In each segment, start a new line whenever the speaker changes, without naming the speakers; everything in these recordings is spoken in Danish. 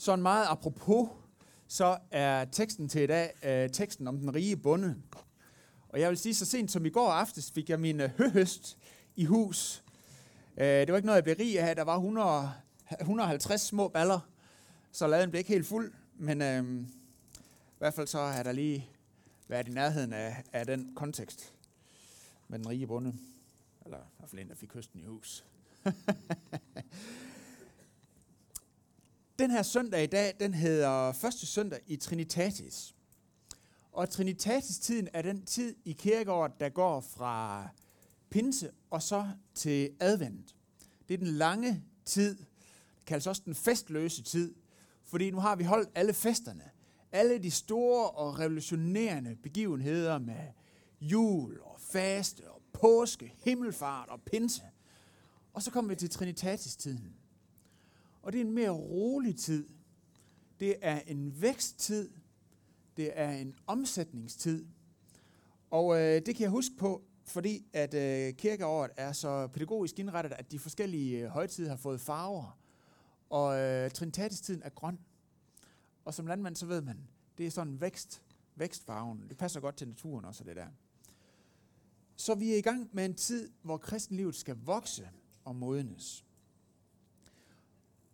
Sådan meget apropos, så er teksten til i dag øh, teksten om den rige bonde. Og jeg vil sige, så sent som i går aftes fik jeg min uh, høhøst i hus. Øh, det var ikke noget, jeg blev rig af. Der var 100, 150 små baller, så laden blev ikke helt fuld. Men øh, i hvert fald så er der lige været i nærheden af, af den kontekst med den rige bonde. Eller i hvert fald en, der fik høsten i hus. Den her søndag i dag, den hedder første søndag i Trinitatis. Og Trinitatis-tiden er den tid i kirkeåret, der går fra pinse og så til advent. Det er den lange tid, det kaldes også den festløse tid, fordi nu har vi holdt alle festerne. Alle de store og revolutionerende begivenheder med jul og faste og påske, himmelfart og pinse. Og så kommer vi til Trinitatis-tiden. Og det er en mere rolig tid. Det er en væksttid. Det er en omsætningstid. Og øh, det kan jeg huske på, fordi at øh, kirkeåret er så pædagogisk indrettet, at de forskellige øh, højtider har fået farver. Og øh, trinitatistiden er grøn. Og som landmand, så ved man, det er sådan vækst, vækstfarven. Det passer godt til naturen også, det der. Så vi er i gang med en tid, hvor kristenlivet skal vokse og modnes.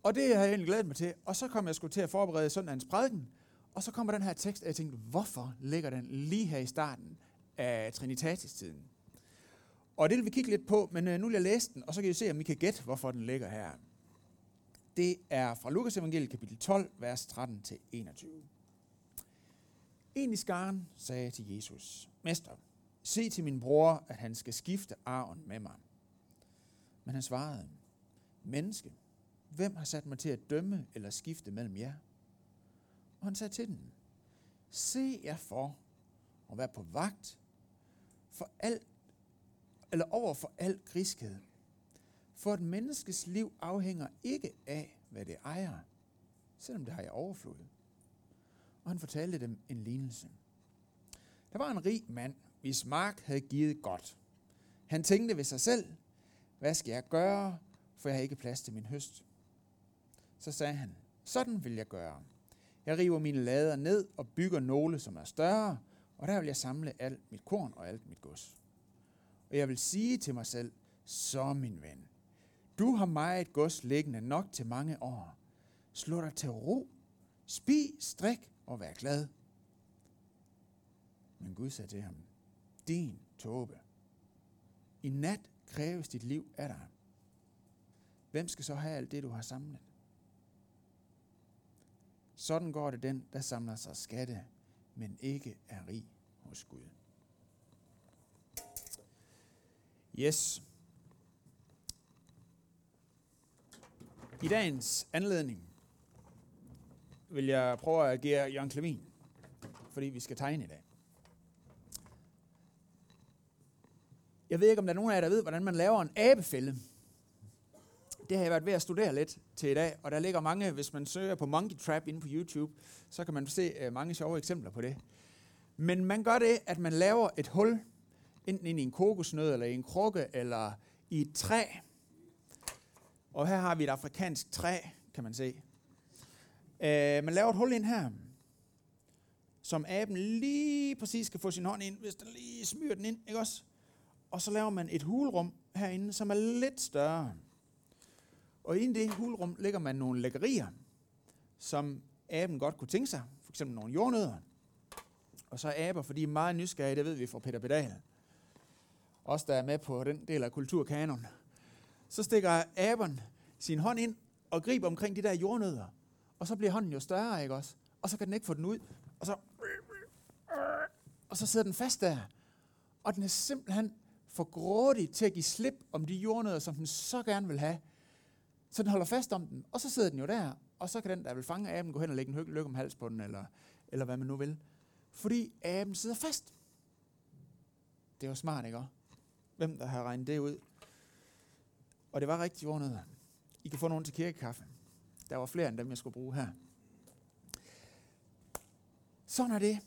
Og det havde jeg egentlig glædet mig til. Og så kom jeg skulle til at forberede søndagens prædiken. Og så kommer den her tekst, og jeg tænkte, hvorfor ligger den lige her i starten af Trinitatis-tiden? Og det vil vi kigge lidt på, men øh, nu vil jeg læse den, og så kan I se, om I kan gætte, hvorfor den ligger her. Det er fra Lukas evangeliet kapitel 12, vers 13-21. En i skaren sagde til Jesus, Mester, se til min bror, at han skal skifte arven med mig. Men han svarede, Menneske, Hvem har sat mig til at dømme eller skifte mellem jer? Og han sagde til den, se jer for at være på vagt for alt, eller over for al griskhed. For et menneskes liv afhænger ikke af, hvad det ejer, selvom det har jeg overflod. Og han fortalte dem en lignelse. Der var en rig mand, hvis mark havde givet godt. Han tænkte ved sig selv, hvad skal jeg gøre, for jeg har ikke plads til min høst. Så sagde han, sådan vil jeg gøre. Jeg river mine lader ned og bygger nogle, som er større, og der vil jeg samle alt mit korn og alt mit gods. Og jeg vil sige til mig selv, så min ven, du har meget gods liggende nok til mange år. Slå dig til ro, spis, strik og vær glad. Men Gud sagde til ham, din tåbe, i nat kræves dit liv af dig. Hvem skal så have alt det, du har samlet? Sådan går det den, der samler sig skatte, men ikke er rig hos Gud. Yes. I dagens anledning vil jeg prøve at agere Jørgen Klevin, fordi vi skal tegne i dag. Jeg ved ikke, om der er nogen af jer, der ved, hvordan man laver en abefælde det har jeg været ved at studere lidt til i dag, og der ligger mange, hvis man søger på Monkey Trap inde på YouTube, så kan man se øh, mange sjove eksempler på det. Men man gør det, at man laver et hul, enten ind i en kokosnød, eller i en krukke, eller i et træ. Og her har vi et afrikansk træ, kan man se. Øh, man laver et hul ind her, som aben lige præcis skal få sin hånd ind, hvis den lige smyrer den ind, ikke også? Og så laver man et hulrum herinde, som er lidt større. Og i det hulrum ligger man nogle lækkerier, som aben godt kunne tænke sig. For eksempel nogle jordnødder. Og så aber, fordi de er meget nysgerrige, det ved vi fra Peter Pedal. Også der er med på den del af kulturkanon. Så stikker aben sin hånd ind og griber omkring de der jordnødder. Og så bliver hånden jo større, ikke også? Og så kan den ikke få den ud. Og så, og så sidder den fast der. Og den er simpelthen for grådig til at give slip om de jordnødder, som den så gerne vil have. Så den holder fast om den, og så sidder den jo der, og så kan den, der vil fange aben, gå hen og lægge en lykke om hals på den, eller, eller hvad man nu vil. Fordi aben sidder fast. Det er smart, ikke Hvem der har regnet det ud? Og det var rigtig ordnet. I kan få nogen til kirkekaffe. Der var flere end dem, jeg skulle bruge her. Sådan er det.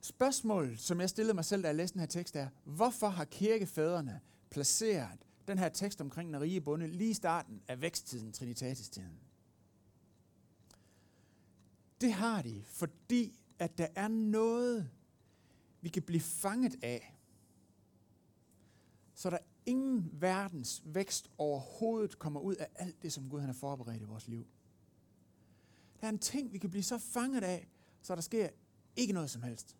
Spørgsmålet, som jeg stillede mig selv, da jeg læste den her tekst, er, hvorfor har kirkefædrene placeret den her tekst omkring den rige bonde lige i starten af væksttiden, Trinitatis-tiden. Det har de, fordi at der er noget, vi kan blive fanget af. Så der ingen verdens vækst overhovedet kommer ud af alt det, som Gud han har forberedt i vores liv. Der er en ting, vi kan blive så fanget af, så der sker ikke noget som helst.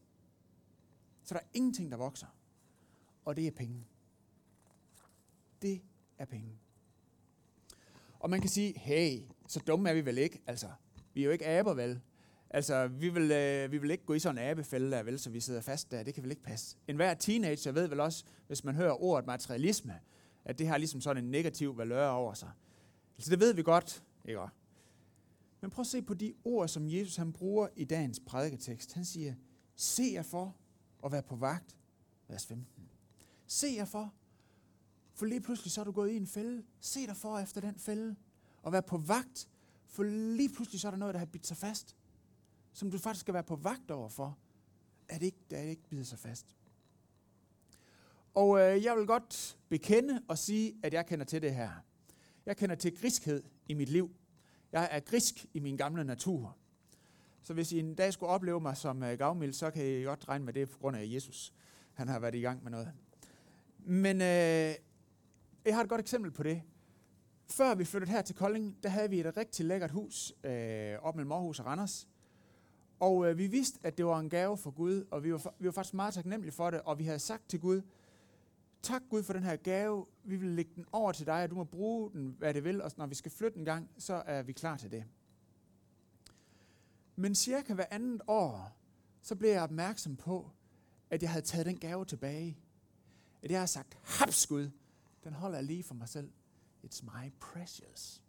Så der er ingenting, der vokser. Og det er penge. Det er penge. Og man kan sige, hey, så dumme er vi vel ikke. Altså, vi er jo ikke aber, vel? Altså, vi vil, øh, vi vil ikke gå i sådan en abefælde der, vel, så vi sidder fast der. Det kan vel ikke passe. En hver teenager ved vel også, hvis man hører ordet materialisme, at det har ligesom sådan en negativ valør over sig. Altså, det ved vi godt, ikke? Men prøv at se på de ord, som Jesus han bruger i dagens prædiketekst. Han siger, se jer for at være på vagt. Vers 15. Se jer for, for lige pludselig så er du gået i en fælde. Se dig for efter den fælde. Og vær på vagt, for lige pludselig så er der noget, der har bidt sig fast som du faktisk skal være på vagt over for, at det ikke, at det ikke bider sig fast. Og øh, jeg vil godt bekende og sige, at jeg kender til det her. Jeg kender til griskhed i mit liv. Jeg er grisk i min gamle natur. Så hvis I en dag skulle opleve mig som øh, gavmild, så kan I godt regne med det på grund af Jesus. Han har været i gang med noget. Men øh, jeg har et godt eksempel på det. Før vi flyttede her til Kolding, der havde vi et rigtig lækkert hus øh, op mellem Aarhus og Randers. Og øh, vi vidste, at det var en gave for Gud, og vi var, vi var faktisk meget taknemmelige for det, og vi havde sagt til Gud, tak Gud for den her gave, vi vil lægge den over til dig, og du må bruge den, hvad det vil, og når vi skal flytte en gang, så er vi klar til det. Men cirka hver andet år, så blev jeg opmærksom på, at jeg havde taget den gave tilbage. At jeg har sagt, haps Gud, den holder jeg lige for mig selv. It's my precious,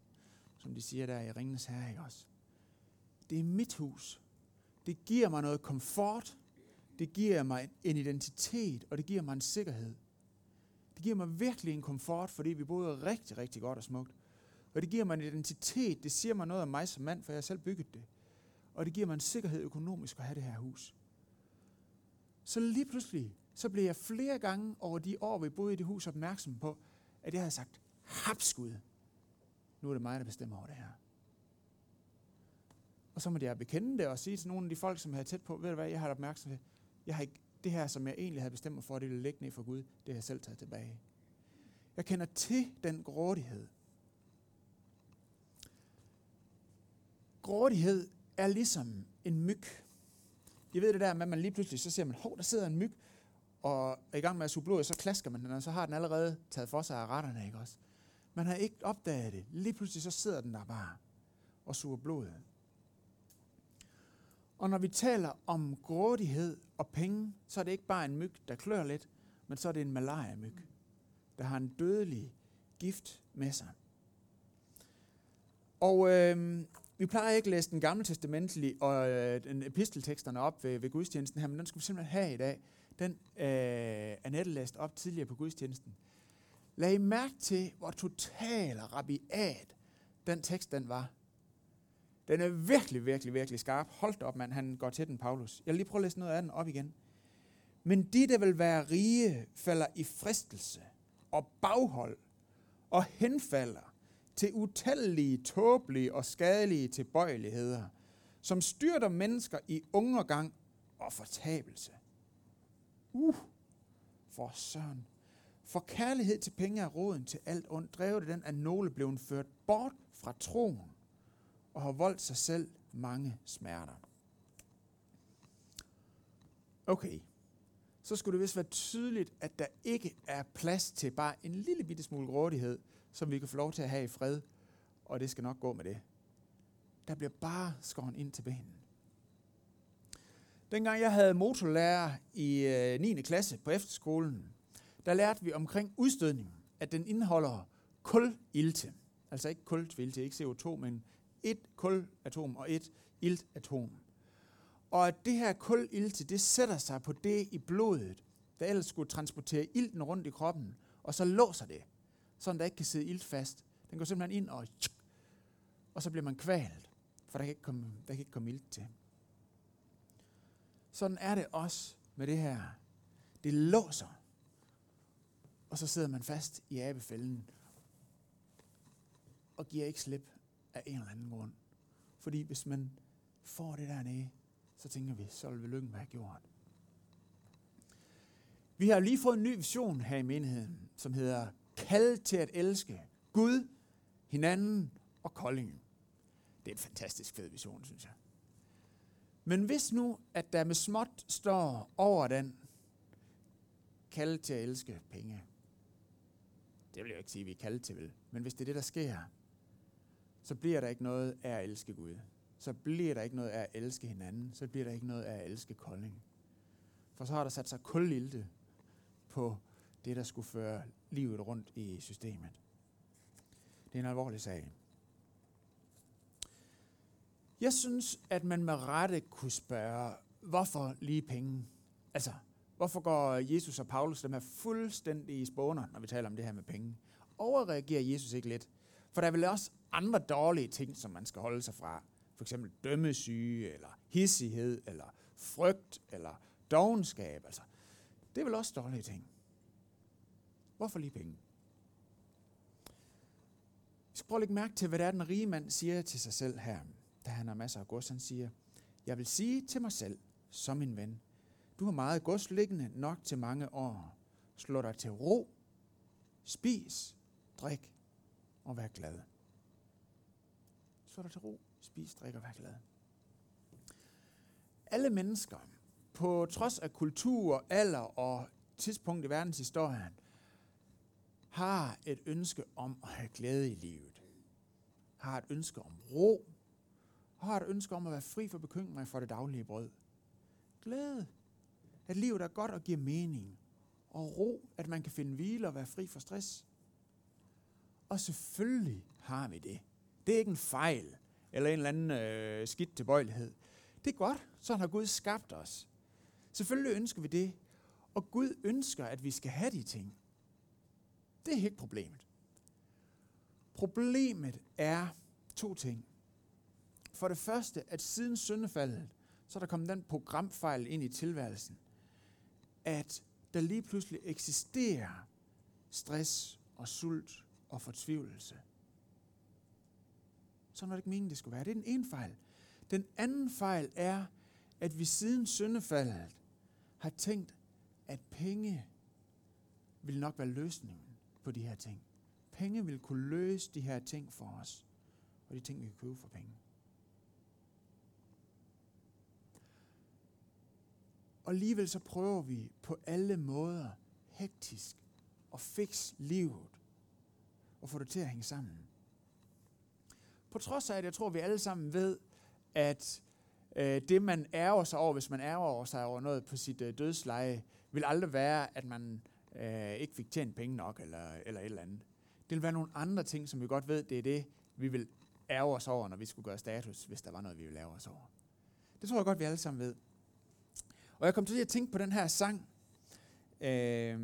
som de siger der i Ringens Herre, ikke også? Det er mit hus. Det giver mig noget komfort, det giver mig en identitet, og det giver mig en sikkerhed. Det giver mig virkelig en komfort, fordi vi boede rigtig, rigtig godt og smukt. Og det giver mig en identitet, det siger mig noget om mig som mand, for jeg har selv bygget det. Og det giver mig en sikkerhed økonomisk at have det her hus. Så lige pludselig, så blev jeg flere gange over de år, vi boede i det hus, opmærksom på, at jeg havde sagt, hapskud. Nu er det mig, der bestemmer over det her. Og så måtte jeg bekende det og sige til nogle af de folk, som havde tæt på, ved du hvad, jeg har opmærksomhed. Jeg har ikke, det her, som jeg egentlig havde bestemt mig for, det ville ligge ned for Gud, det har jeg selv taget tilbage. Jeg kender til den grådighed. Grådighed er ligesom en myg. I ved det der med, at man lige pludselig, så ser man, hov, der sidder en myg, og er i gang med at suge blod, så klasker man den, og så har den allerede taget for sig af retterne, ikke også? Man har ikke opdaget det. Lige pludselig så sidder den der bare og suger blodet. Og når vi taler om grådighed og penge, så er det ikke bare en myg, der klør lidt, men så er det en malaria-myg, der har en dødelig gift med sig. Og øh, vi plejer ikke at læse den gamle testamentlige og øh, den epistelteksterne op ved, ved gudstjenesten her, men den skal vi simpelthen have i dag. Den øh, Annette læste op tidligere på gudstjenesten. Lad I mærke til, hvor total rabiat den tekst den var. Den er virkelig, virkelig, virkelig skarp. Hold op, mand. Han går til den, Paulus. Jeg vil lige prøve at læse noget af den op igen. Men de, der vil være rige, falder i fristelse og baghold og henfalder til utallige, tåbelige og skadelige tilbøjeligheder, som styrter mennesker i undergang og fortabelse. Uh, for søren. For kærlighed til penge er råden til alt ondt, drevet den, at nogle blev ført bort fra troen og har voldt sig selv mange smerter. Okay, så skulle det vist være tydeligt, at der ikke er plads til bare en lille bitte smule grådighed, som vi kan få lov til at have i fred, og det skal nok gå med det. Der bliver bare skåret ind til benen. Dengang jeg havde motorlærer i øh, 9. Klasse på efterskolen, der lærte vi omkring udstødning, at den indeholder kulilte. Altså ikke kultvilte, ikke CO2, men et kulatom og et iltatom. Og at det her kulilte, det sætter sig på det i blodet, der ellers skulle transportere ilten rundt i kroppen, og så låser det, så der ikke kan sidde ilt fast. Den går simpelthen ind og og så bliver man kvalt, for der kan ikke komme, der kan ikke komme ilt til. Sådan er det også med det her. Det låser, og så sidder man fast i abefælden og giver ikke slip af en eller anden grund. Fordi hvis man får det dernede, så tænker vi, så vil vi lykken være gjort. Vi har lige fået en ny vision her i menigheden, som hedder Kald til at elske Gud, hinanden og Koldingen. Det er en fantastisk fed vision, synes jeg. Men hvis nu, at der med småt står over den, kald til at elske penge. Det vil jeg ikke sige, at vi er kaldet til, vel? Men hvis det er det, der sker, så bliver der ikke noget af at elske Gud. Så bliver der ikke noget af at elske hinanden. Så bliver der ikke noget af at elske Kolding. For så har der sat sig kulilte på det, der skulle føre livet rundt i systemet. Det er en alvorlig sag. Jeg synes, at man med rette kunne spørge, hvorfor lige penge? Altså, hvorfor går Jesus og Paulus dem her fuldstændig i spåner, når vi taler om det her med penge? Overreagerer Jesus ikke lidt? For der er vel også andre dårlige ting, som man skal holde sig fra. For eksempel dømmesyge, eller hissighed, eller frygt, eller dogenskab. Altså, det er vel også dårlige ting. Hvorfor lige penge? Vi skal prøve at lægge mærke til, hvad det er, den rige mand siger til sig selv her, da han har masser af gods. Han siger, jeg vil sige til mig selv, som min ven, du har meget gods liggende nok til mange år. Slå dig til ro, spis, drik og vær glad. Slå dig til ro, spis, drik og vær glad. Alle mennesker, på trods af kultur, alder og tidspunkt i verdenshistorien, har et ønske om at have glæde i livet, har et ønske om ro, har et ønske om at være fri for bekymringer for det daglige brød. Glæde. At livet er godt og giver mening. Og ro, at man kan finde hvile og være fri for stress. Og selvfølgelig har vi det. Det er ikke en fejl, eller en eller anden øh, skidt tilbøjelighed. Det er godt, sådan har Gud skabt os. Selvfølgelig ønsker vi det, og Gud ønsker, at vi skal have de ting. Det er ikke problemet. Problemet er to ting. For det første, at siden syndefaldet, så er der kommet den programfejl ind i tilværelsen, at der lige pludselig eksisterer stress og sult og fortvivlelse. Så var det ikke meningen, det skulle være. Det er den ene fejl. Den anden fejl er, at vi siden syndefaldet har tænkt, at penge vil nok være løsningen på de her ting. Penge vil kunne løse de her ting for os, og de ting, vi kan købe for penge. Og alligevel så prøver vi på alle måder hektisk at fikse livet og få det til at hænge sammen. På trods af, at jeg tror, at vi alle sammen ved, at øh, det, man ærger sig over, hvis man ærger sig over noget på sit øh, dødsleje, vil aldrig være, at man øh, ikke fik tjent penge nok, eller, eller et eller andet. Det vil være nogle andre ting, som vi godt ved, det er det, vi vil ærge os over, når vi skulle gøre status, hvis der var noget, vi ville ærge os over. Det tror jeg godt, vi alle sammen ved. Og jeg kom til at tænke på den her sang, øh,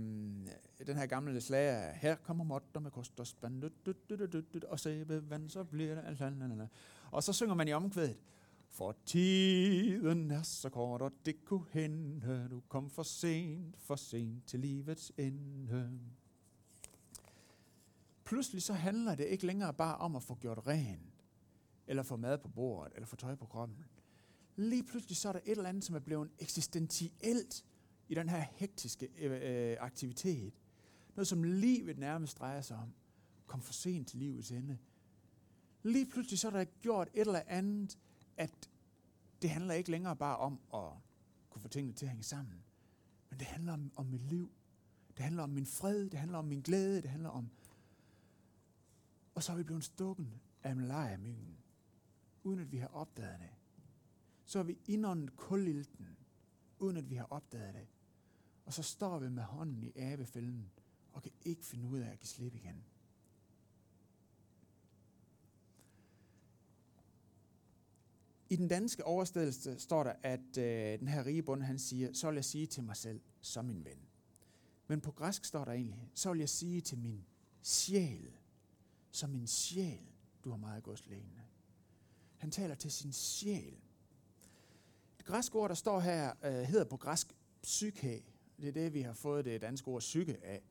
den her gamle slager, her kommer motter med kost og spand, og vand, så bliver det, altså og så synger man i omkvædet, for tiden er så kort, og det kunne hende, du kom for sent, for sent til livets ende. Pludselig så handler det ikke længere bare om at få gjort rent, eller få mad på bordet, eller få tøj på kroppen. Lige pludselig så er der et eller andet, som er blevet eksistentielt i den her hektiske øh, øh, aktivitet. Noget, som livet nærmest drejer sig om. Kom for sent til livets ende. Lige pludselig så er der gjort et eller andet, at det handler ikke længere bare om at kunne få tingene til at hænge sammen. Men det handler om, om mit liv. Det handler om min fred. Det handler om min glæde. Det handler om... Og så er vi blevet stukken af malaria-myggen, uden at vi har opdaget det. Så har vi indåndet kulilten, uden at vi har opdaget det. Og så står vi med hånden i abefælden og kan ikke finde ud af at give slip igen. I den danske oversættelse står der, at øh, den her rige bund, han siger, så vil jeg sige til mig selv, som min ven. Men på græsk står der egentlig, så vil jeg sige til min sjæl, som min sjæl, du har meget gods liggende. Han taler til sin sjæl græsk ord, der står her, øh, hedder på græsk psyke. Det er det, vi har fået det danske ord psyke af.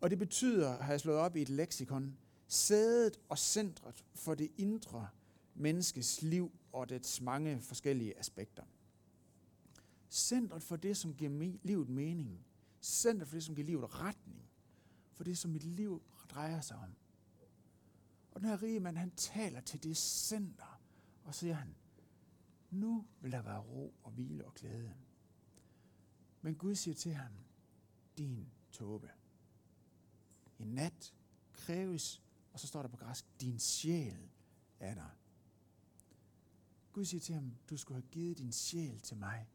Og det betyder, har jeg slået op i et leksikon, sædet og centret for det indre menneskes liv og dets mange forskellige aspekter. Centret for det, som giver livet mening. Centret for det, som giver livet retning. For det, som mit liv drejer sig om. Og den her rige mand, han taler til det center, og siger han, nu vil der være ro og hvile og glæde. Men Gud siger til ham, din tåbe. I nat kræves, og så står der på græsk, din sjæl er der. Gud siger til ham, du skulle have givet din sjæl til mig.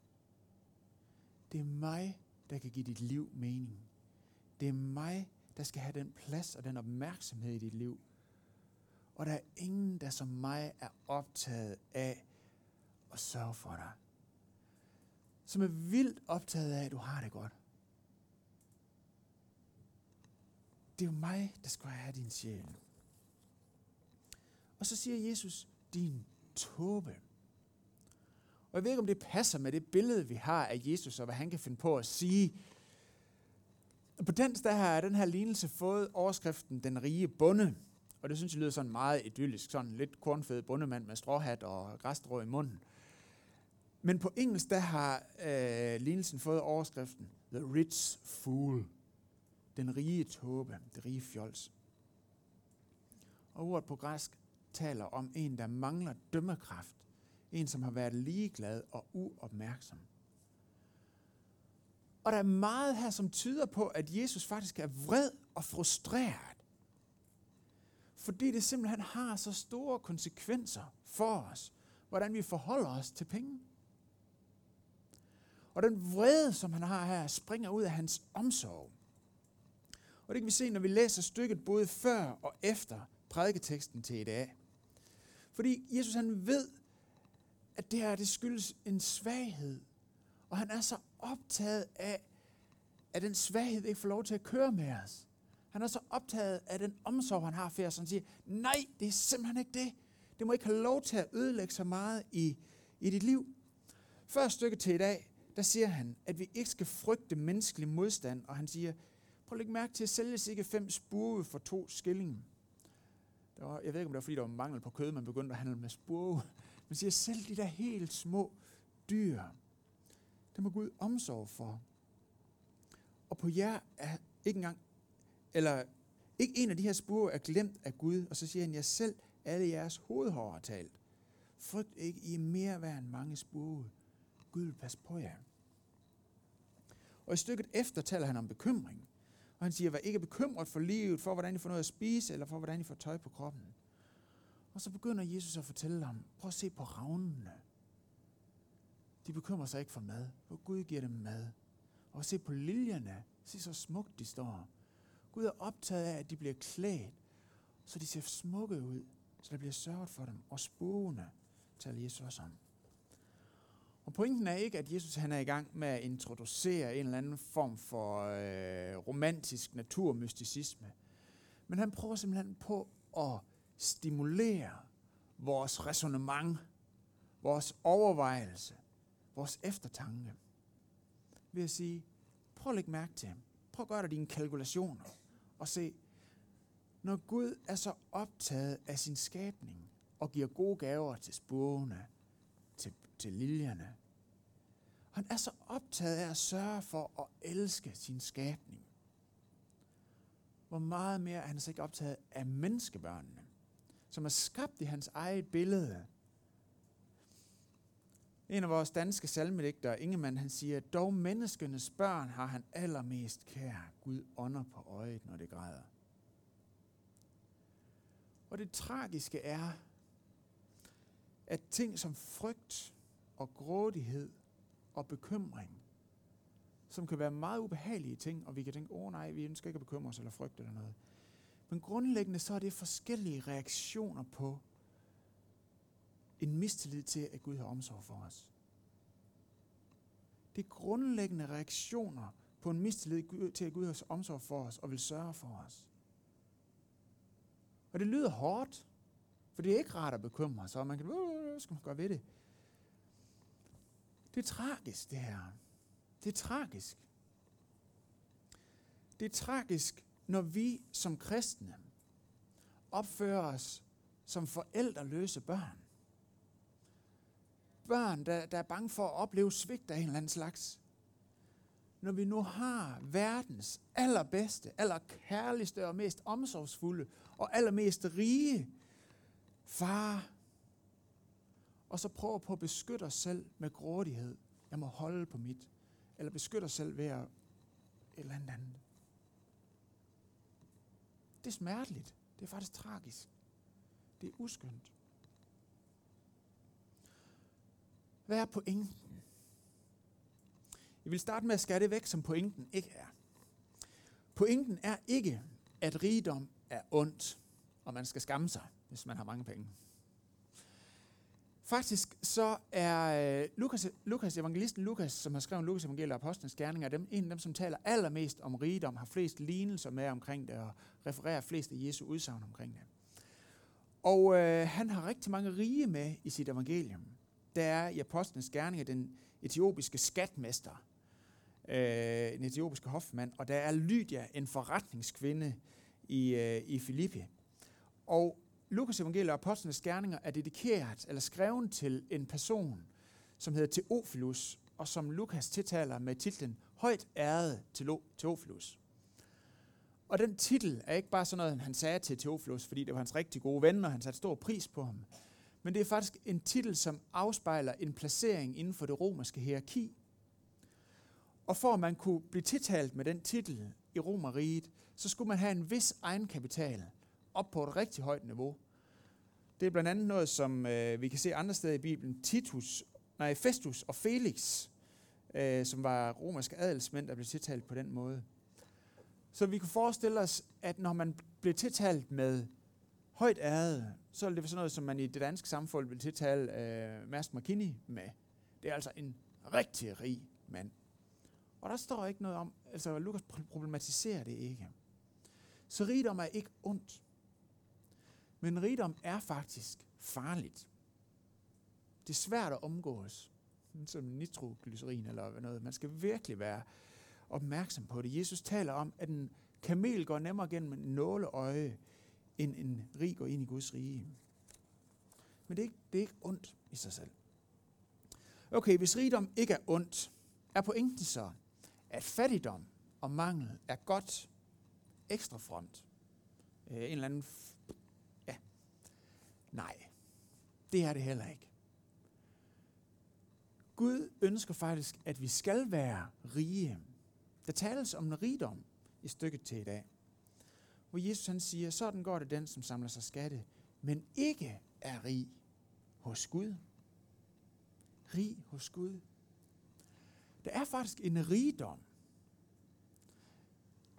Det er mig, der kan give dit liv mening. Det er mig, der skal have den plads og den opmærksomhed i dit liv. Og der er ingen, der som mig er optaget af og sørger for dig. Som er vildt optaget af, at du har det godt. Det er jo mig, der skal have din sjæl. Og så siger Jesus, din tåbe. Og jeg ved ikke, om det passer med det billede, vi har af Jesus, og hvad han kan finde på at sige. På dansk, der har den her lignelse fået overskriften Den rige bonde. Og det synes jeg lyder sådan meget idyllisk, sådan lidt kornfed bundemand med stråhat og græsstrå i munden. Men på engelsk, der har øh, lignelsen fået overskriften The Rich Fool. Den rige tåbe, det rige fjols. Og ordet på græsk taler om en, der mangler dømmekraft. En, som har været ligeglad og uopmærksom. Og der er meget her, som tyder på, at Jesus faktisk er vred og frustreret. Fordi det simpelthen har så store konsekvenser for os, hvordan vi forholder os til penge. Og den vrede, som han har her, springer ud af hans omsorg. Og det kan vi se, når vi læser stykket både før og efter prædiketeksten til i dag. Fordi Jesus han ved, at det her det skyldes en svaghed. Og han er så optaget af, at den svaghed ikke får lov til at køre med os. Han er så optaget af den omsorg, han har for os, han siger, nej, det er simpelthen ikke det. Det må ikke have lov til at ødelægge så meget i, i dit liv. Første stykke til i dag, der siger han, at vi ikke skal frygte menneskelig modstand, og han siger, prøv at lægge mærke til, at sælges ikke fem spurve for to skilling. Der var, jeg ved ikke, om det var, fordi der var mangel på kød, man begyndte at handle med spurve. Man siger, selv de der helt små dyr, dem må Gud omsorg for. Og på jer er ikke engang, eller ikke en af de her spurve er glemt af Gud, og så siger han, jeg selv alle jeres hovedhår har talt. Frygt ikke, I er mere værd end mange spurve. Gud vil passe på jer. Og i stykket efter taler han om bekymring. Og han siger, vær ikke bekymret for livet, for hvordan I får noget at spise, eller for hvordan I får tøj på kroppen. Og så begynder Jesus at fortælle ham, prøv at se på ravnene. De bekymrer sig ikke for mad, for Gud giver dem mad. Og se på liljerne, se så smukt de står. Gud er optaget af, at de bliver klædt, så de ser smukke ud, så der bliver sørget for dem. Og spurgene taler Jesus også om. Og pointen er ikke, at Jesus han er i gang med at introducere en eller anden form for øh, romantisk naturmysticisme. Men han prøver simpelthen på at stimulere vores resonemang, vores overvejelse, vores eftertanke. Ved at sige, prøv at lægge mærke til ham. Prøv at gøre dig dine kalkulationer og se, når Gud er så optaget af sin skabning og giver gode gaver til spurgene, til, liljerne, han er så optaget af at sørge for at elske sin skabning. Hvor meget mere er han så ikke optaget af menneskebørnene, som er skabt i hans eget billede. En af vores danske salmedigtere, Ingemann, han siger, dog menneskenes børn har han allermest kær. Gud ånder på øjet, når det græder. Og det tragiske er, at ting som frygt og grådighed og bekymring, som kan være meget ubehagelige ting, og vi kan tænke, åh oh, nej, vi ønsker ikke at bekymre os eller frygte eller noget. Men grundlæggende så er det forskellige reaktioner på en mistillid til, at Gud har omsorg for os. Det er grundlæggende reaktioner på en mistillid til, at Gud har omsorg for os og vil sørge for os. Og det lyder hårdt, for det er ikke rart at bekymre sig, og man kan, hvad skal man gøre ved det? Det er tragisk, det her. Det er tragisk. Det er tragisk, når vi som kristne opfører os som forældreløse børn. børn, der, der er bange for at opleve svigt af en eller anden slags. Når vi nu har verdens allerbedste, allerkærligste og mest omsorgsfulde og allermest rige far, og så prøver på at beskytte os selv med grådighed. Jeg må holde på mit. Eller beskytte os selv ved at et eller andet. Det er smerteligt. Det er faktisk tragisk. Det er uskyndt. Hvad er pointen? Jeg vil starte med at skære det væk, som pointen ikke er. Pointen er ikke, at rigdom er ondt, og man skal skamme sig, hvis man har mange penge. Faktisk så er øh, Lukas, Lukas, evangelisten Lukas, som har skrevet Lukas evangeliet og apostlenes gerninger, dem, en af dem, som taler allermest om rigdom, har flest lignelser med omkring det, og refererer flest af Jesu udsagn omkring det. Og øh, han har rigtig mange rige med i sit evangelium. Der er i apostlenes gerninger den etiopiske skatmester, øh, en etiopiske hofmand, og der er Lydia, en forretningskvinde i, øh, i Filippi. Og Lukas evangeliet og apostlenes gerninger er dedikeret eller skrevet til en person, som hedder Theophilus, og som Lukas tiltaler med titlen Højt æret til Theophilus. Og den titel er ikke bare sådan noget, han sagde til Theophilus, fordi det var hans rigtig gode ven, og han satte stor pris på ham. Men det er faktisk en titel, som afspejler en placering inden for det romerske hierarki. Og for at man kunne blive tiltalt med den titel i Romeriet, så skulle man have en vis egenkapital op på et rigtig højt niveau. Det er blandt andet noget, som øh, vi kan se andre steder i Bibelen. Titus, nej, Festus og Felix, øh, som var romerske adelsmænd, der blev tiltalt på den måde. Så vi kunne forestille os, at når man blev tiltalt med højt ærede, så er det sådan noget, som man i det danske samfund vil tiltale øh, Mads McKinney med. Det er altså en rigtig rig mand. Og der står ikke noget om, altså Lukas problematiserer det ikke. Så rigdom er ikke ondt. Men rigdom er faktisk farligt. Det er svært at omgås, som nitroglycerin eller noget. Man skal virkelig være opmærksom på det. Jesus taler om, at en kamel går nemmere gennem en nåleøje, end en rig går ind i Guds rige. Men det er, ikke, det er ikke ondt i sig selv. Okay, hvis rigdom ikke er ondt, er pointen så, at fattigdom og mangel er godt ekstra front. Øh, en eller anden Nej, det er det heller ikke. Gud ønsker faktisk, at vi skal være rige. Der tales om en rigdom i stykket til i dag. Hvor Jesus han siger, sådan går det den, som samler sig skatte, men ikke er rig hos Gud. Rig hos Gud. Der er faktisk en rigdom.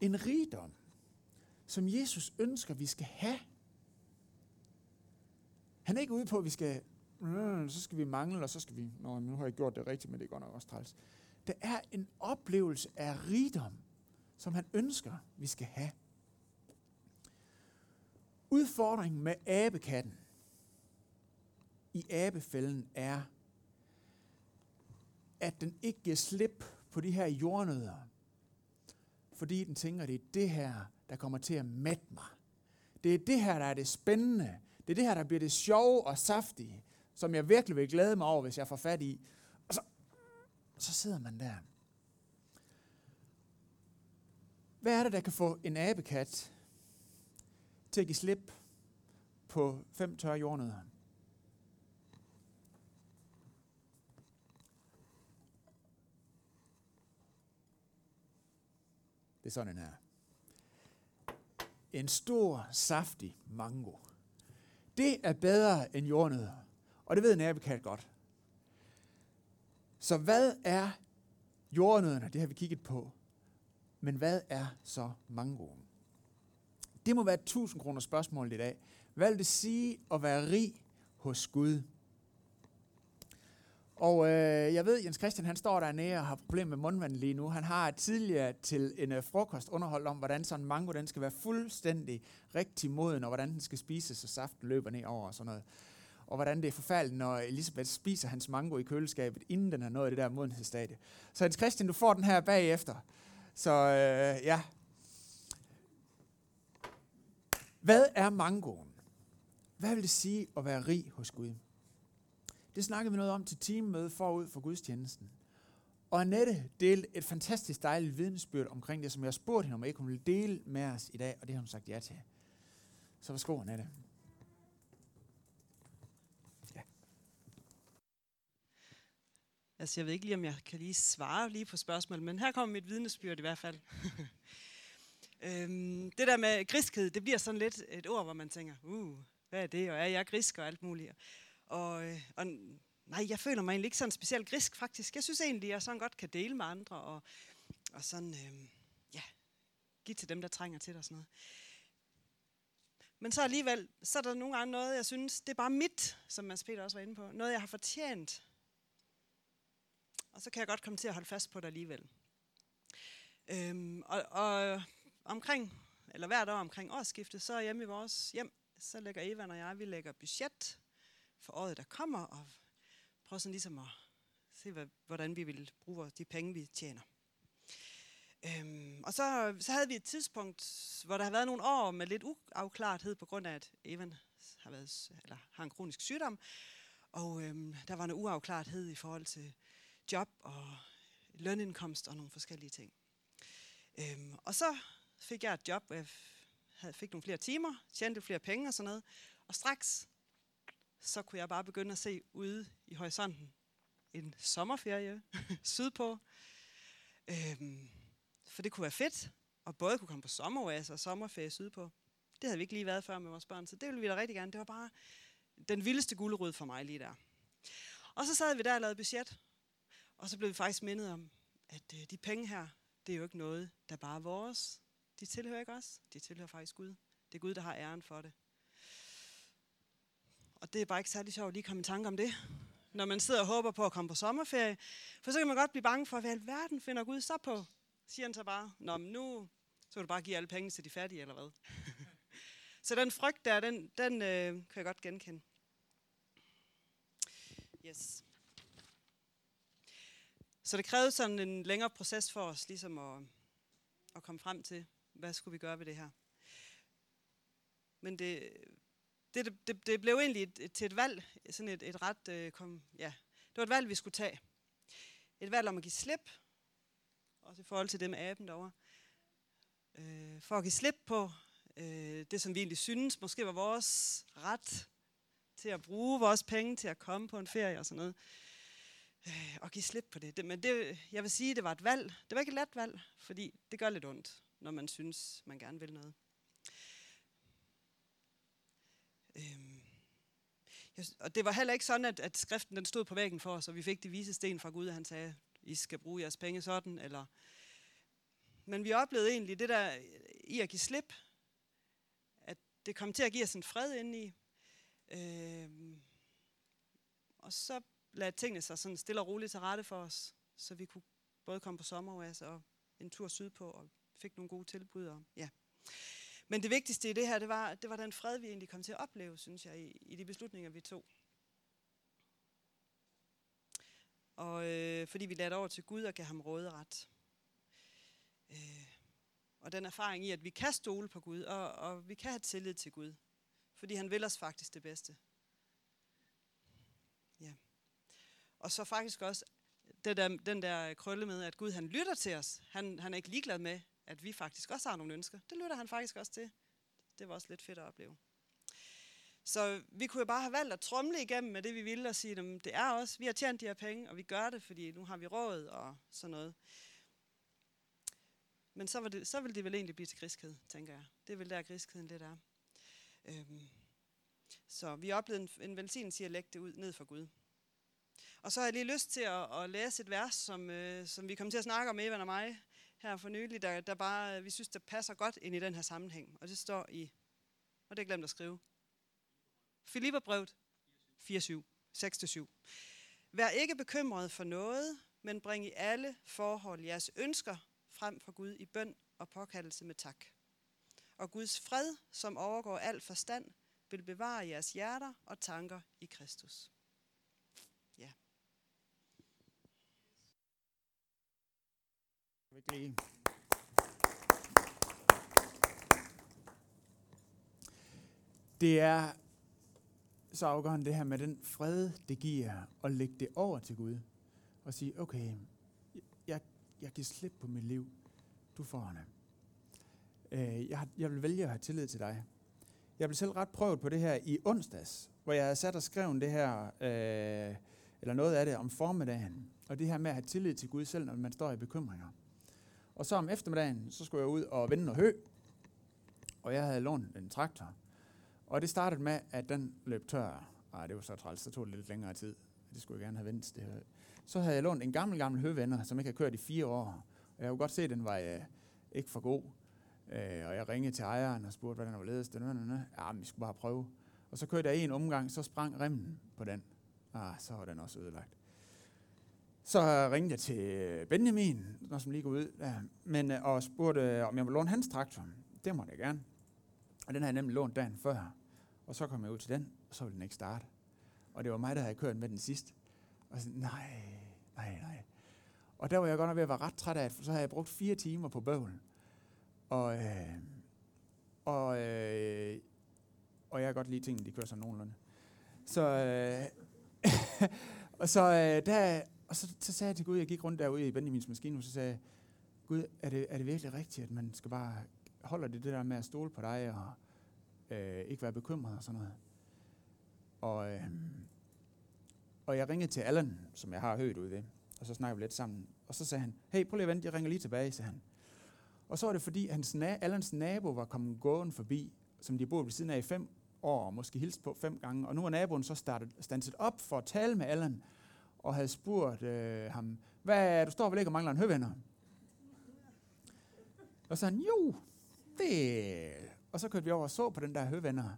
En rigdom, som Jesus ønsker, vi skal have han er ikke ude på, at vi skal, mm, så skal vi mangle, og så skal vi, nå, nu har jeg gjort det rigtigt, men det går nok også træls. Der er en oplevelse af rigdom, som han ønsker, vi skal have. Udfordringen med abekatten i abefælden er, at den ikke giver slip på de her jordnødder, fordi den tænker, det er det her, der kommer til at mætte mig. Det er det her, der er det spændende. Det er det her, der bliver det sjove og saftige, som jeg virkelig vil glæde mig over, hvis jeg får fat i. Og så, så sidder man der. Hvad er det, der kan få en abekat til at give slip på fem tørre jordnødder? Det er sådan en her. En stor, saftig mango. Det er bedre end jordnødder. Og det ved en godt. Så hvad er jordnødderne? Det har vi kigget på. Men hvad er så mangoen? Det må være et 1000 kroner spørgsmål i dag. Hvad vil det sige at være rig hos Gud? Og øh, jeg ved, Jens Christian han står dernede og har problemer med mundvand lige nu. Han har tidligere til en øh, frokost underholdt om, hvordan sådan en mango den skal være fuldstændig rigtig moden, og hvordan den skal spises, så saften løber ned over og sådan noget. Og hvordan det er forfærdeligt, når Elisabeth spiser hans mango i køleskabet, inden den har nået det der modenhedsstadie. Så Jens Christian, du får den her bagefter. Så øh, ja. Hvad er mangoen? Hvad vil det sige at være rig hos Gud? Det snakkede vi noget om til teammøde forud for gudstjenesten. Og Annette delte et fantastisk dejligt vidensbyrd omkring det, som jeg spurgte hende om ikke hun ville dele med os i dag, og det har hun sagt ja til. Så værsgo, Annette.
Ja. Altså, jeg ved ikke lige, om jeg kan lige svare lige på spørgsmålet, men her kommer mit vidnesbyrd i hvert fald. øhm, det der med griskhed, det bliver sådan lidt et ord, hvor man tænker, uh, hvad er det, og er jeg grisk og alt muligt. Og, øh, og nej, jeg føler mig egentlig ikke sådan specielt grisk faktisk. Jeg synes egentlig, jeg sådan godt kan dele med andre, og, og sådan, øh, ja, give til dem, der trænger til det og sådan noget. Men så alligevel, så er der nogle gange noget, jeg synes, det er bare mit, som Mads Peter også var inde på. Noget, jeg har fortjent. Og så kan jeg godt komme til at holde fast på det alligevel. Øhm, og, og omkring, eller hvert år omkring årsskiftet, så er hjemme i vores hjem, så lægger Eva og jeg, vi lægger budget for året, der kommer, og prøve sådan ligesom at se, hvad, hvordan vi vil bruge de penge, vi tjener. Øhm, og så, så havde vi et tidspunkt, hvor der har været nogle år med lidt uafklarethed på grund af, at Evan har, været, eller har en kronisk sygdom. Og øhm, der var en uafklarethed i forhold til job og lønindkomst og nogle forskellige ting. Øhm, og så fik jeg et job, hvor jeg havde, fik nogle flere timer, tjente flere penge og sådan noget. Og straks så kunne jeg bare begynde at se ude i horisonten en sommerferie sydpå. Øhm, for det kunne være fedt, og både kunne komme på sommeroase og sommerferie sydpå. Det havde vi ikke lige været før med vores børn, så det ville vi da rigtig gerne. Det var bare den vildeste gulerod for mig lige der. Og så sad vi der og lavede budget, og så blev vi faktisk mindet om, at øh, de penge her, det er jo ikke noget, der bare er vores. De tilhører ikke os, de tilhører faktisk Gud. Det er Gud, der har æren for det. Og det er bare ikke særlig sjovt lige at komme i tanke om det, når man sidder og håber på at komme på sommerferie. For så kan man godt blive bange for, hvad alverden finder Gud så på? Siger han så bare, Nå, men nu så vil du bare give alle penge til de fattige, eller hvad? så den frygt der, den, den øh, kan jeg godt genkende. Yes. Så det krævede sådan en længere proces for os, ligesom at, at komme frem til, hvad skulle vi gøre ved det her. Men det, det, det, det blev egentlig et, et, til et valg, sådan et, et ret, øh, kom, ja, det var et valg, vi skulle tage. Et valg om at give slip, også i forhold til det med aben derovre. Øh, for at give slip på øh, det, som vi egentlig synes, måske var vores ret til at bruge vores penge til at komme på en ferie og sådan noget. Øh, og give slip på det. det. Men det, jeg vil sige, det var et valg. Det var ikke et let valg, fordi det gør lidt ondt, når man synes, man gerne vil noget. Og det var heller ikke sådan, at, at skriften den stod på væggen for os, og vi fik de vise sten fra Gud, og han sagde, I skal bruge jeres penge sådan, eller... Men vi oplevede egentlig det der i at give slip, at det kom til at give os en fred indeni. Øhm, og så lagde tingene sig sådan stille og roligt til rette for os, så vi kunne både komme på sommeroase og en tur sydpå, og fik nogle gode tilbud. Og, ja. Men det vigtigste i det her, det var, det var den fred, vi egentlig kom til at opleve, synes jeg, i, i de beslutninger, vi tog. Og øh, fordi vi lader over til Gud og gav ham råderet. Øh, og den erfaring i, at vi kan stole på Gud, og, og vi kan have tillid til Gud. Fordi han vil os faktisk det bedste. Ja. Og så faktisk også det der, den der krølle med, at Gud han lytter til os. Han, han er ikke ligeglad med, at vi faktisk også har nogle ønsker. Det lytter han faktisk også til. Det var også lidt fedt at opleve. Så vi kunne jo bare have valgt at tromle igennem med det, vi ville, og sige, at det er os. Vi har tjent de her penge, og vi gør det, fordi nu har vi råd og sådan noget. Men så, var det, så ville det vel egentlig blive til griskhed, tænker jeg. Det er vel der, griskheden lidt er. Øhm, så vi oplevede en, en velsignelse i at lægge det ud ned for Gud. Og så har jeg lige lyst til at, at læse et vers, som, øh, som vi kom til at snakke om, Evan og mig, her for nylig, der, der bare, øh, vi synes, der passer godt ind i den her sammenhæng. Og det står i, og det er glemt at skrive, Filipperbrevet 4.7, 6-7. Vær ikke bekymret for noget, men bring i alle forhold jeres ønsker frem for Gud i bøn og påkaldelse med tak. Og Guds fred, som overgår al forstand, vil bevare jeres hjerter og tanker i Kristus. Ja.
Virkelig. Det er så afgørende det her med den fred, det giver at lægge det over til Gud. Og sige, okay, jeg, jeg giver slip på mit liv. Du får det. Øh, jeg, jeg vil vælge at have tillid til dig. Jeg blev selv ret prøvet på det her i onsdags, hvor jeg havde sat og skrevet det her, øh, eller noget af det om formiddagen, og det her med at have tillid til Gud selv, når man står i bekymringer. Og så om eftermiddagen, så skulle jeg ud og vende noget hø, og jeg havde lånt en traktor. Og det startede med, at den løb tør. Ej, det var så træls, så tog det lidt længere tid. Det skulle jeg gerne have vendt. Det her. Så havde jeg lånt en gammel, gammel høvender, som ikke har kørt i fire år. Og jeg kunne godt se, at den var øh, ikke for god. Øh, og jeg ringede til ejeren og spurgte, hvordan den var ledes. Ja, men vi skulle bare prøve. Og så kørte jeg en omgang, så sprang remmen på den. Ah, så var den også ødelagt. Så ringede jeg til Benjamin, når som lige går ud, ja, men, øh, og spurgte, om jeg ville låne hans traktor. Det måtte jeg gerne. Og den havde jeg nemlig lånt dagen før. Og så kom jeg ud til den, og så ville den ikke starte. Og det var mig, der havde kørt med den sidst. Og så, nej, nej, nej. Og der var jeg godt nok ved at være ret træt af, for så havde jeg brugt fire timer på bøvlen. Og, øh, og, øh, og jeg kan godt lide tingene, de kører sådan nogenlunde. Så, øh, og så, øh, der, og så, så sagde jeg til Gud, jeg gik rundt derude i Benjamins maskine, og så sagde jeg, Gud, er det, er det virkelig rigtigt, at man skal bare holde det, det der med at stole på dig, og øh, ikke være bekymret og sådan noget. Og, øh, og jeg ringede til Allan, som jeg har hørt ud ved, og så snakkede vi lidt sammen. Og så sagde han, hey, prøv lige at vente, jeg ringer lige tilbage, sagde han. Og så var det fordi, hans na- Allans nabo var kommet gående forbi, som de boede ved siden af i fem år, og måske hilst på fem gange. Og nu er naboen så startet, standset op for at tale med Allan, og havde spurgt øh, ham, hvad, du står vel ikke og mangler en høvenner? Og så han, jo, det... Og så kørte vi over og så på den der høvenner.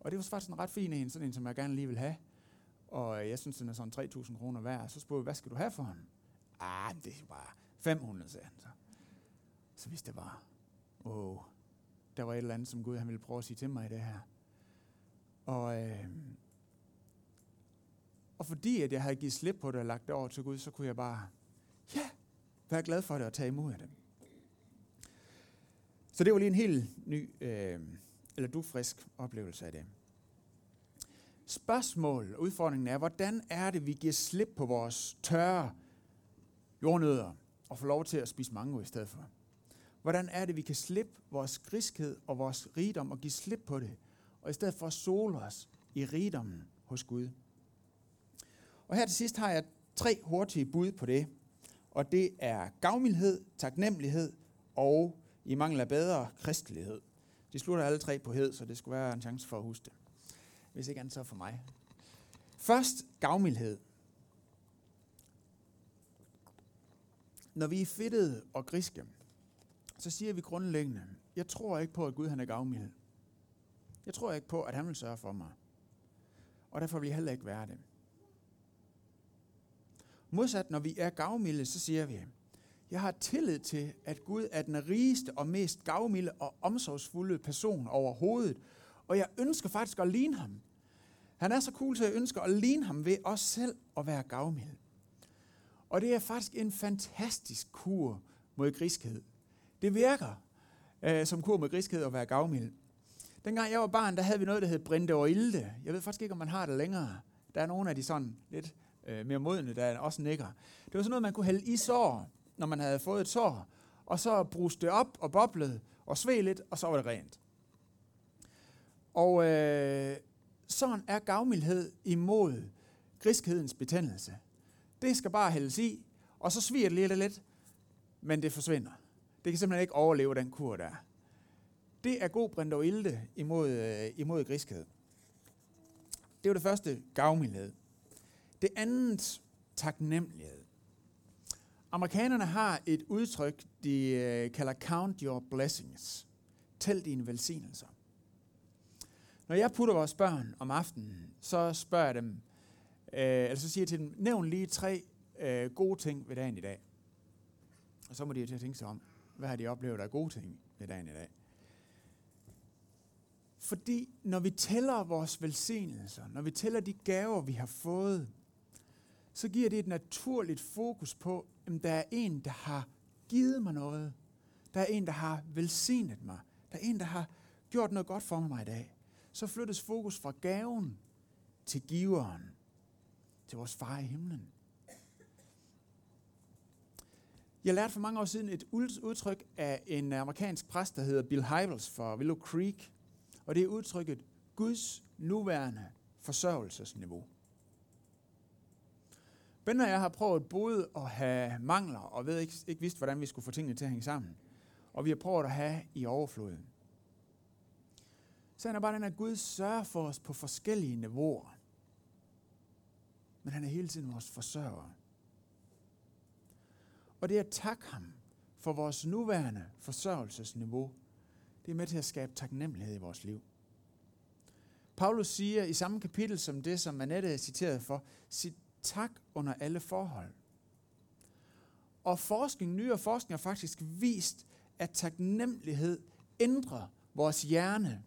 Og det var faktisk en ret fin en, sådan en, som jeg gerne lige vil have. Og jeg synes, den er sådan 3.000 kroner værd. Så spurgte jeg, hvad skal du have for den? Ah, det er bare 500, sagde han så. Så hvis det var, åh, der var et eller andet, som Gud han ville prøve at sige til mig i det her. Og, øh, og fordi at jeg havde givet slip på det og lagt det over til Gud, så kunne jeg bare, ja, være glad for det og tage imod af det. Så det var lige en helt ny, øh, eller du frisk oplevelse af det. Spørgsmål og udfordringen er, hvordan er det, vi giver slip på vores tørre jordnødder og får lov til at spise mango i stedet for? Hvordan er det, vi kan slippe vores griskhed og vores rigdom og give slip på det, og i stedet for at sole os i rigdommen hos Gud? Og her til sidst har jeg tre hurtige bud på det, og det er gavmildhed, taknemmelighed og i mangel af bedre kristelighed. De slutter alle tre på hed, så det skulle være en chance for at huske det. Hvis ikke andet så for mig. Først gavmildhed. Når vi er fedtede og griske, så siger vi grundlæggende, jeg tror ikke på, at Gud han er gavmild. Jeg tror ikke på, at han vil sørge for mig. Og derfor vil jeg heller ikke være det. Modsat, når vi er gavmilde, så siger vi, jeg har tillid til, at Gud er den rigeste og mest gavmilde og omsorgsfulde person overhovedet. Og jeg ønsker faktisk at ligne ham. Han er så cool, så jeg ønsker at ligne ham ved os selv at være gavmild. Og det er faktisk en fantastisk kur mod griskhed. Det virker øh, som kur mod griskhed at være gavmild. Dengang jeg var barn, der havde vi noget, der hed Brinde og Ilde. Jeg ved faktisk ikke, om man har det længere. Der er nogle af de sådan lidt øh, mere modne, der også nikker. Det var sådan noget, man kunne hælde i sår, når man havde fået et sår, og så bruste det op og boblede og sved lidt, og så var det rent. Og øh, sådan er gavmildhed imod griskhedens betændelse. Det skal bare hældes i, og så sviger det lidt lidt, men det forsvinder. Det kan simpelthen ikke overleve den kur der. Det er god brint ilde imod, øh, imod griskhed. Det var det første, gavmildhed. Det andet, taknemmelighed. Amerikanerne har et udtryk, de øh, kalder count your blessings. Tæl dine velsignelser. Når jeg putter vores børn om aftenen, så spørger jeg dem, øh, eller så siger jeg til dem, nævn lige tre øh, gode ting ved dagen i dag. Og så må de til at tænke sig om, hvad har de oplevet af gode ting ved dagen i dag. Fordi når vi tæller vores velsignelser, når vi tæller de gaver, vi har fået, så giver det et naturligt fokus på, at der er en, der har givet mig noget. Der er en, der har velsignet mig. Der er en, der har gjort noget godt for mig i dag. Så flyttes fokus fra gaven til giveren, til vores far i himlen. Jeg lærte for mange år siden et udtryk af en amerikansk præst, der hedder Bill Hybels fra Willow Creek. Og det er udtrykket Guds nuværende forsørgelsesniveau. Ben og jeg har prøvet både at have mangler, og ved ikke, ikke vidst, hvordan vi skulle få tingene til at hænge sammen. Og vi har prøvet at have i overfloden. Så er bare den, at Gud sørger for os på forskellige niveauer. Men han er hele tiden vores forsørger. Og det at takke ham for vores nuværende forsørgelsesniveau, det er med til at skabe taknemmelighed i vores liv. Paulus siger i samme kapitel som det, som Annette er citeret for, tak under alle forhold. Og forskning, nyere forskning har faktisk vist, at taknemmelighed ændrer vores hjerne.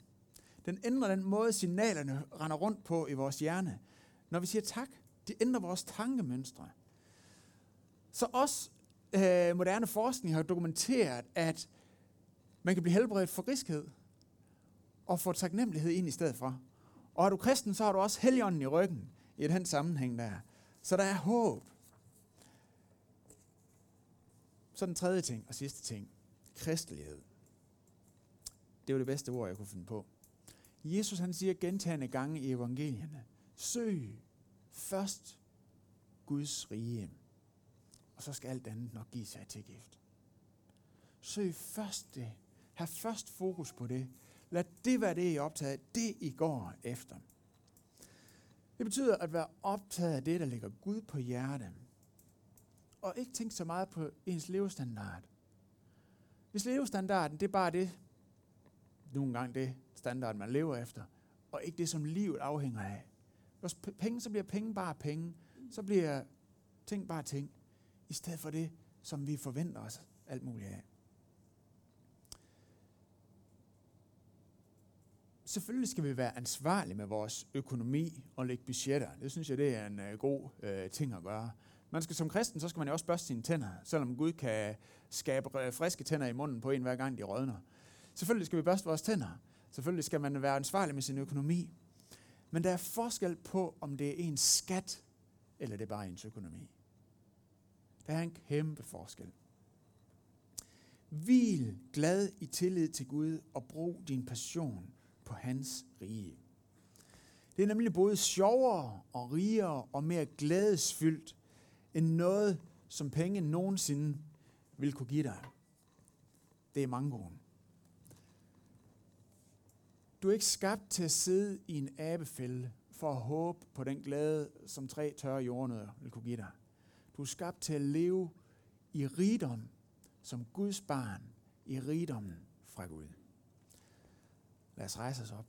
Den ændrer den måde, signalerne render rundt på i vores hjerne. Når vi siger tak, det ændrer vores tankemønstre. Så også øh, moderne forskning har dokumenteret, at man kan blive helbredt for griskhed og få taknemmelighed ind i stedet for. Og er du kristen, så har du også helligånden i ryggen i den sammenhæng der. Så der er håb. Så den tredje ting og sidste ting. Kristelighed. Det var det bedste ord, jeg kunne finde på. Jesus han siger gentagende gange i evangelierne, søg først Guds rige, og så skal alt andet nok give sig til gift. Søg først det. Hav først fokus på det. Lad det være det, I er optaget. Det, I går efter. Det betyder at være optaget af det, der ligger Gud på hjertet. Og ikke tænke så meget på ens levestandard. Hvis levestandarden, det er bare det, nogle gange det standard, man lever efter, og ikke det, som livet afhænger af. Hvis penge, så bliver penge bare penge. Så bliver ting bare ting. I stedet for det, som vi forventer os alt muligt af. Selvfølgelig skal vi være ansvarlige med vores økonomi og lægge budgetter. Det synes jeg, det er en øh, god øh, ting at gøre. Man skal som kristen, så skal man jo også børste sine tænder, selvom Gud kan skabe øh, friske tænder i munden på en hver gang de rådner. Selvfølgelig skal vi børste vores tænder. Selvfølgelig skal man være ansvarlig med sin økonomi. Men der er forskel på, om det er ens skat, eller det er bare ens økonomi. Der er en kæmpe forskel. Hvil glad i tillid til Gud og brug din passion på hans rige. Det er nemlig både sjovere og rigere og mere glædesfyldt end noget, som penge nogensinde vil kunne give dig. Det er mangoen. Du er ikke skabt til at sidde i en abefælde for at håbe på den glæde, som tre tørre jordnødder vil kunne give dig. Du er skabt til at leve i rigdom som Guds barn, i rigdommen fra Gud. Lad os rejse os op.